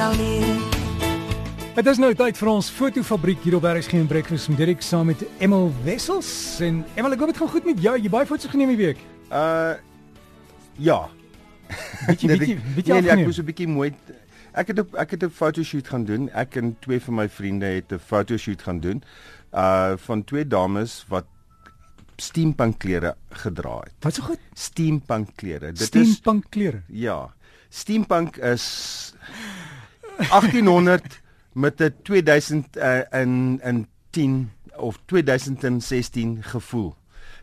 sal nie. Dit is nou tyd vir ons fotofabriek hier op RSG en Breakfast met Dirk saam met Emil Wessels en Emil ek hoop dit gaan goed met jou. Jy baie foto's geneem die week. Uh ja. Bietjie bietjie bietjie nee, nee, ek moes 'n bietjie mooi Ek het 'n ek het 'n fotoshoot gaan doen. Ek en twee van my vriende het 'n fotoshoot gaan doen uh van twee dames wat steampunk klere gedra het. Wat so goed? Steampunk klere. Dit is Steampunk klere. ja. Steampunk is 1800 met 'n 2000 uh, in in 10 of 2016 gevoel.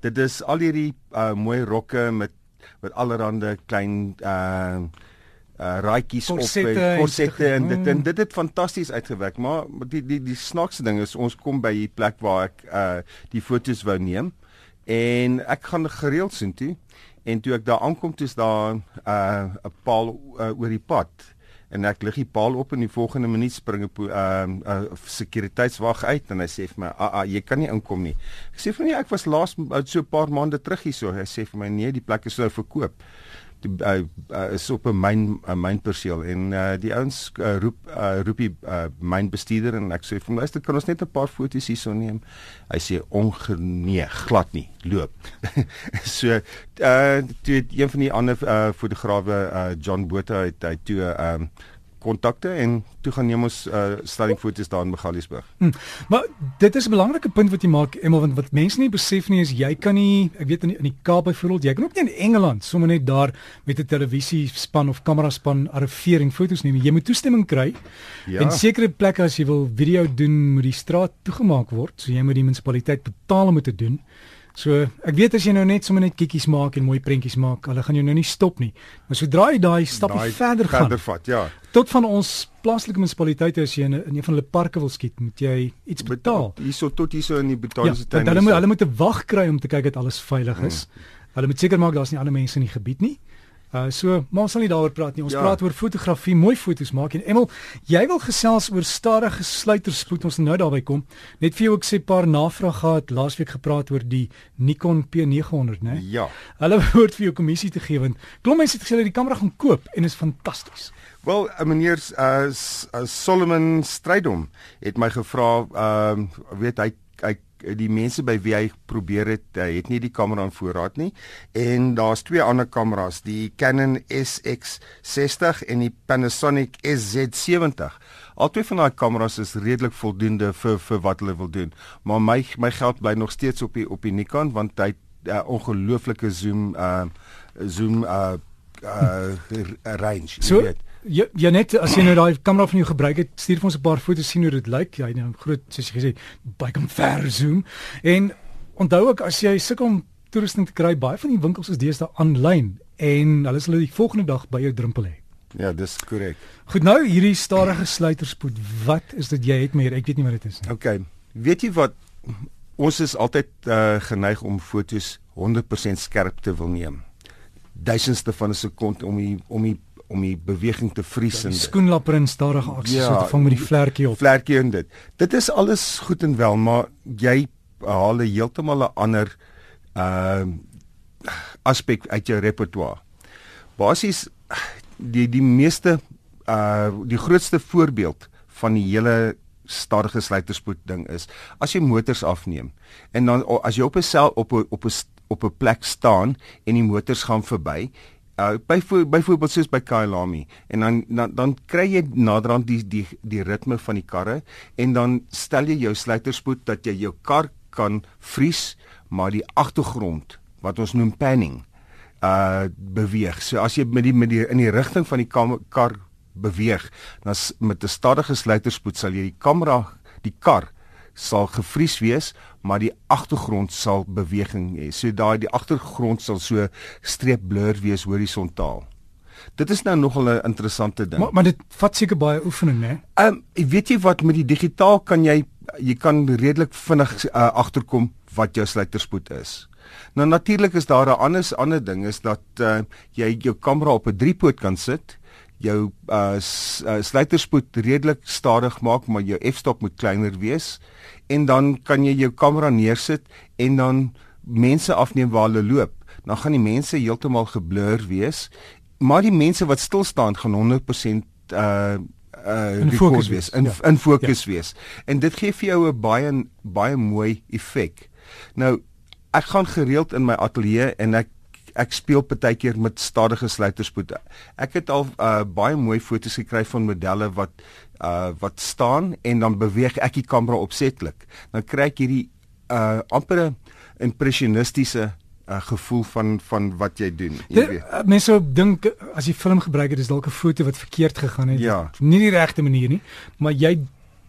Dit is al hierdie uh, mooi rokke met met allerlei klein uh uh raaitjies op Korsette en korsette en dit en Mm. dit het fantasties uitgewerk maar die die die snaakse ding is ons kom by die plek waar ek uh die fotos wou neem en ek gaan gereeld sien toe en toe ek daar aankom toe is daar uh 'n paal uh, oor die pad en ek lig die paal op en die volgende minuut spring 'n uh, uh sekuriteitswag uit en hy sê vir my ah, ah jy kan nie inkom nie. Ek sê vir nee ek was laas so 'n paar maande terug hier so hy sê vir my nee die plek is nou verkoop die uh, uh, is op 'n myn 'n mynperseel en uh, die ouens uh, roep uh, roep die uh, mynbestuurder en ek sê vir hom luister kan ons net 'n paar foto's hierso neem? Hy sê ongenee glad nie loop. So uh toe een van die ander uh, fotograwe uh, John Botha het hy toe ehm uh, kontakte en toe gaan neem ons uh, stellingfoto's daar in Magaliesburg Hm. Maar dit is 'n belangrike punt wat jy maak Emil want wat mense nie besef nie is jy kan nie ek weet in die, in die Kaap byvoorbeeld jy kan ook nie in Engeland sommer net daar met 'n televisiespan of kameraspan arriveer en foto's neem nie. jy moet toestemming kry Ja. en sekere plekke as jy wil video doen moet die straat toegemaak word so jy moet die munisipaliteit betaal om dit te doen So ek weet as jy nou net sommer net kikkies maak en mooi prentjies maak, hulle gaan jou nou nie stop nie. Maar sodra jy daai stapie Daai verder gaan, verder vat ja tot van ons plaaslike munisipaliteite as jy in in een van hulle parke wil skiet, moet jy iets betaal. hierso tot hierso in die Ja, botaniese want tuin hulle moet hulle moet 'n wag kry om te kyk dat alles veilig is. Hmm. Hulle moet seker maak daar's nie ander mense in die gebied nie. Uh so, maar ons sal nie daaroor praat nie. Ons Ja. praat oor fotografie, mooi foto's maak en Emel, jy wil gesels oor stadige sluiterspoed. Ons nou daarby kom. Net vir jou ek sê 'n paar navrae gehad laasweek gepraat oor die Nikon P900, né? ja Hulle behoort vir jou kommissie te gee want klop mense het gesê hulle die kamera gaan koop en is fantasties. Wel, uh, meneer uh, uh, Solomon Strydom het my gevra, ehm uh, weet hy hy die mense by wie hy probeer het, het nie die kamera in voorraad nie en daar's twee ander kameras, die Canon SX60 en die Panasonic SZ70. Albei van daai kameras is redelik voldoende vir vir wat hulle wil doen. Maar my my geld bly nog steeds op die op die Nikon want hy het uh, ongelooflike zoom uh zoom uh uh range, jy So, weet. Ja, ja net as jy nou daai kamera van jou gebruik het, stuur vir ons 'n paar foto's sien hoe dit lyk. Jy nou groot soos jy gesê, baie kan ver zoom. En onthou ook as jy sukkel om toerusting te kry, baie van die winkels is deesdae aanlyn en hulle sal dit die volgende dag by jou drempel hê. Ja, dis korrek. Goed nou hierdie stadige sluiterspoed. Wat is dit jy het meer? Ek weet nie wat dit is nie. OK. Weet jy wat ons is altyd uh, geneig om fotos 100% skerp te wil neem. Duisendste van 'n sekond om die om die om die beweging te vries Die en skoenlapper en stadige aksie Ja, so te vang met die vlerkie op. vlerkie en dit. Dit is alles goed en wel, maar jy haal 'n heeltemal 'n ander uh aspek uit jou repertoire. Basies die die meeste uh die grootste voorbeeld van die hele stadige sluiterspoed ding is as jy motors afneem en dan as jy op 'n sel op 'n op 'n op 'n plek staan en die motors gaan verby uh byvo byvoorbeeld soos by Kyalami en dan dan dan kry jy naderhand die die die ritme van die karre en dan stel jy jou sluiterspoed dat jy jou kar kan vries maar die agtergrond wat ons noem panning uh beweeg. So as jy met die met die in die rigting van die kam, kar beweeg, dan met 'n stadige sluiterspoed sal jy die kamera, die kar sal gevries wees, maar die agtergrond sal beweging hê. So daai die agtergrond sal so streep blur wees horisontaal. Dit is nou nogal 'n interessante ding. Maar maar dit vat seker baie oefening, né? Ehm um, weet jy wat met die digitaal kan jy jy kan redelik vinnig uh, agterkom wat jou sluiterspoed is. Nou natuurlik is daar 'n ander ander ding is dat uh, jy jou kamera op 'n driepoot kan sit, jou uh, uh, sluiterspoed redelik stadig maak, maar jou f-stop moet kleiner wees en dan kan jy jou kamera neersit en dan mense afneem waar hulle loop. Dan gaan die mense heeltemal geblur wees, maar die mense wat stil staan gaan 100% uh uh in fokus wees, in ja. in fokus ja. wees. En dit gee vir jou 'n baie baie mooi effek. Nou ek gaan gereeld in my ateljee en ek ek speel baie keer met stadige sluiterspoed. Ek het al uh baie mooi foto's gekry van modelle wat uh wat staan en dan beweeg ek die kamera opsetlik. Dan kry ek hierdie uh amper impressionistiese uh, gevoel van van wat jy doen. Jy weet. Uh, mense dink as jy film gebruik het, is dalk 'n foto wat verkeerd gegaan het. Ja. Nie die regte manier nie, maar jy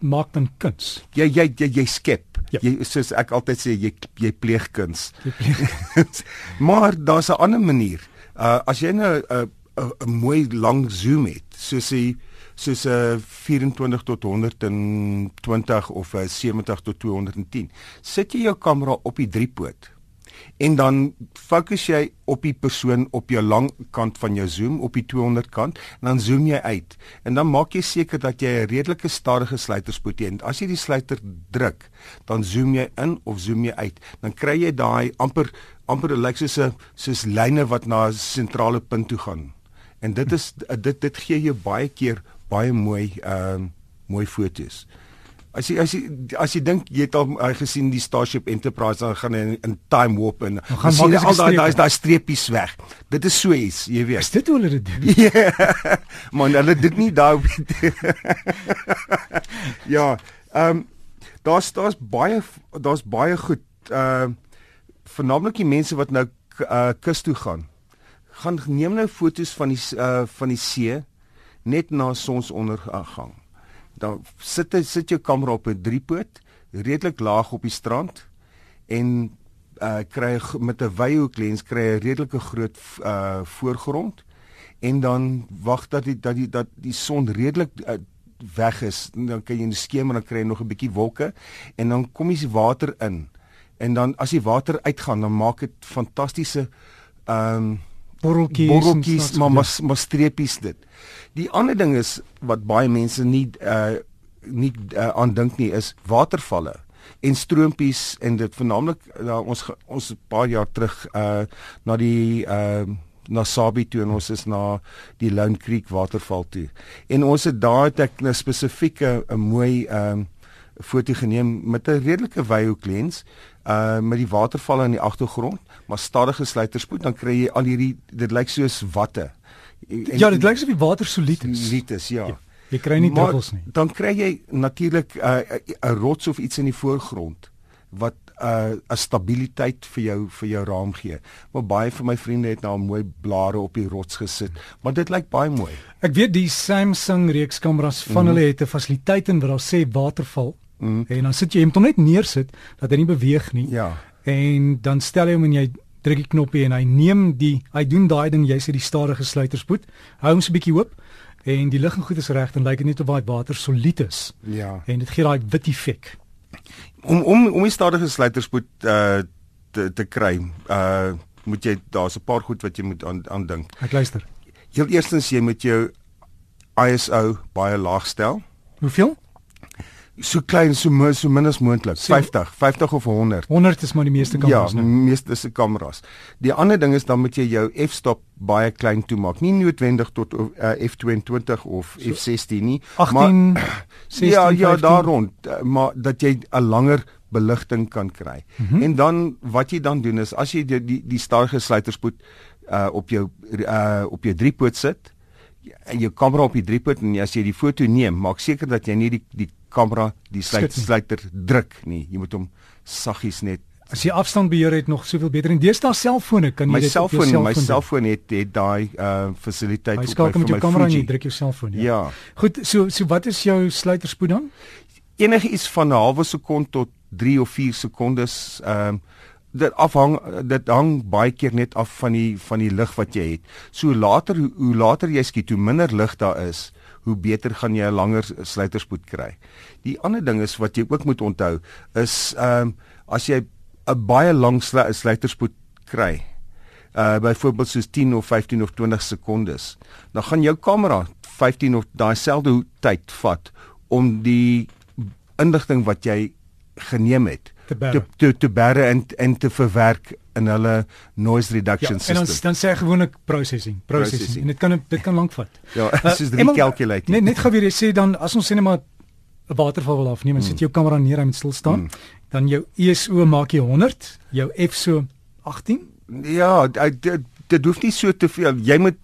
maak dan kuns. Jy jy jy, jy skep. Ja. Jy soos ek altyd sê jy jy pleeg kuns. Jy pleeg. maar daar's 'n ander manier. Uh as jy nou 'n uh, 'n uh, mooi lang zoom het, soos jy soos 'n uh, 24 tot 120 of 'n uh, 70 tot 210. Sit jy jou kamera op die driepoot en dan fokus jy op die persoon op jou lang kant van jou zoom op die 200 kant en dan zoom jy uit. En dan maak jy seker dat jy 'n redelike stadige sluiterspoed het. En as jy die sluiter druk dan zoom jy in of zoom jy uit. Dan kry jy daai amper amper lyk soos 'n soos lyne wat na 'n sentrale punt toe gaan. En dit is dit dit gee jou baie keer baie mooi ehm uh, mooi foto's. As jy as jy as jy dink jy het al uh, gesien die Starship Enterprise dan gaan in, in time warp en gaan sien al daai daai daai streepies weg. Dit is so iets, jy weet. Is dit hoe hulle dit doen? Ja. Man, hulle dit nie daar Ja, ehm um, daar's daar's baie daar's baie goed ehm uh, veralnik die mense wat nou uh, kus toe gaan. Gaan neem nou foto's van die uh, van die see net na sonsondergang dan sit jy sit jou kamera op 'n driepoot redelik laag op die strand en uh kry met 'n wyhoek lens kry 'n redelike groot uh voorgrond en dan wag dat die dat die dat die son redelik uh, weg is. Dan kan jy in die skemer dan kry jy nog 'n bietjie wolke en dan kom jy se water in. En dan as die water uitgaan dan maak dit fantastiese ehm um, borreltjies borreltjies maar maar maar streepies dit. Die ander ding is wat baie mense nie uh nie uh, aan dink nie is watervalle en stroompies en dit veralnik uh, ons ons 'n paar jaar terug uh na die uh na Sabi toe en ons is na die Lone Creek waterval toe. En ons het daar het ek 'n spesifieke 'n mooi ehm uh, foto geneem met 'n redelike wyhoek lens uh met die watervalle in die agtergrond, maar stadige sluiterspoed dan kry jy al hierdie dit lyk soos watte. En, ja, dit lyk asof die water solied is. Solied is, ja. ja. Jy kry nie druppels nie. Dan kry jy natuurlik 'n uh, 'n rots of iets in die voorgrond wat 'n uh, 'n stabiliteit vir jou vir jou raam gee. Maar baie van my vriende het nou mooi blare op die rots gesit, maar dit lyk baie mooi. Ek weet die Samsung reeks kameras van mm. hulle het 'n fasiliteit in wat daar sê waterval. Mm. En dan sit jy hom net neersit dat hy nie beweeg nie. Ja. En dan stel jy hom en jy druk die knoppie en hy neem die hy doen daai ding jy sê die stadige sluiterspoed. Hou hom so 'n bietjie oop en die lig en goed is reg en lyk dit net of daai water solied is. Ja. En dit gee daai wit effek. Om om om die stadige sluiterspoed uh te te kry, uh moet jy daar's 'n paar goed wat jy moet aan aan dink. Ek luister. Heel eerstens jy moet jou ISO baie laag stel. Hoeveel? So klein so min so min as moontlik. 50 50 of 100 100 is maar die meeste kameras ja meeste se kameras. Die ander ding is dan moet jy jou f-stop baie klein toemaak. Nie noodwendig tot uh, f22 of so, f16 nie 18 maar 16 ja ja daar rond uh, maar dat jy 'n langer beligting kan kry. Mm -hmm. en dan wat jy dan doen is as jy die die, die stadige sluiterspoed uh, op jou uh, op jou driepoot sit jou kamera op die driepoot en as jy die foto neem maak seker dat jy nie die die kamera die sluit, sluiter druk nie. Jy moet hom saggies net As jy afstand beheer het nog soveel beter en deesdae selfone kan jy my dit selfoon, op jou selfoon my selfoon het het daai uh fasiliteit op my skakel met jou kamera en jy druk jou selfoon ja. ja. Goed, so so wat is jou sluiterspoed dan? Enige iets van 'n halwe sekond tot 3 of 4 sekondes ehm uh, dit afhang dit hang baie keer net af van die van die lig wat jy het. So later hoe, hoe later jy skiet, hoe minder lig daar is, hoe beter gaan jy 'n langer sluiterspoed kry. Die ander ding is wat jy ook moet onthou is ehm um, as jy 'n baie lang sluiterspoed kry uh byvoorbeeld soos 10 of 15 of 20 sekondes dan gaan jou kamera 15 of daai selfde tyd vat om die inligting wat jy geneem het te te te, te bære en en te verwerk in hulle noise reduction ja, en dan system. dan sê gewoonlik processing, processing. Processing. En dit kan dit kan lank vat. Ja, Uh, dit is Emel, recalculating. Net net gou weer jy sê dan as ons sê net maar 'n waterval wil afneem en Mm. sit jou kamera neer en moet stil staan, Mm. dan jou ISO maak jy 100, jou f so 18. Ja, dit hoef nie so te veel. Jy moet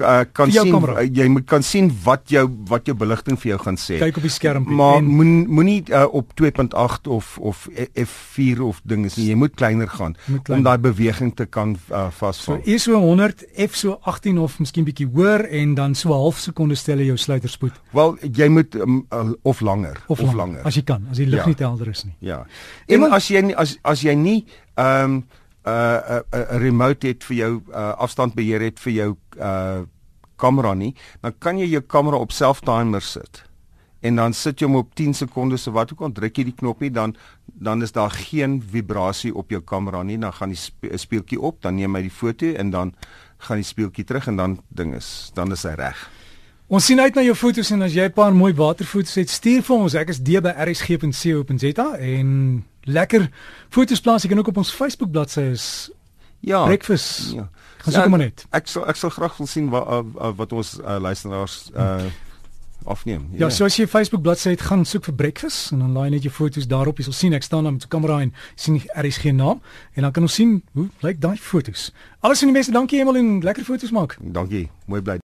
uh, kan sien kamera. uh, jy moet kan sien wat jou wat jou beligting vir jou gaan sê. Kyk op die skerm Maar en moen moenie uh, op 2.8 of of F4 of dinges nie. Jy moet kleiner gaan Moet om kleiner. daai beweging te kan uh, so vasvang. ISO 100, f so 18 of miskien bietjie hoër en dan so 'n half sekonde stel jy jou sluiterspoed Wel, jy moet um, uh, of langer of, of lang, langer. as jy kan, as die lig Ja. nie te helder is nie. Ja. En En wat- as jy nie- as as jy nie ehm um, 'n 'n remote het vir jou uh, afstandbeheer het vir jou uh kamera nie, dan kan jy jou kamera op self-timer sit. En dan sit jy hom op 10 sekondes of wat ook al, druk jy die knoppie dan dan is daar geen vibrasie op jou kamera nie, dan gaan die spe speeltjie op, dan neem hy die foto en dan gaan die speeltjie terug en dan ding is dan is hy reg. Ons sien uit na jou foto's en as jy 'n paar mooi waterfoto's het, stuur vir ons. Ek is d@rsg.co.za en lekker foto's plaas. Jy kan ook op ons Facebook bladsy is Ja. breakfast. Ja. Gaan soek hom maar net. Ek sal ek sal graag wil sien wat uh, uh, wat ons uh, luisteraars uh afneem. Ja, so as jy Facebook bladsy het, gaan soek vir breakfast en dan laai net jou foto's daarop. Jy sal sien ek staan daar met 'n kamera en sien die RSG naam en dan kan ons sien hoe lyk daai foto's. Alles in die beste. Dankie Emel en lekker foto's maak. Dankie. Mooi bly.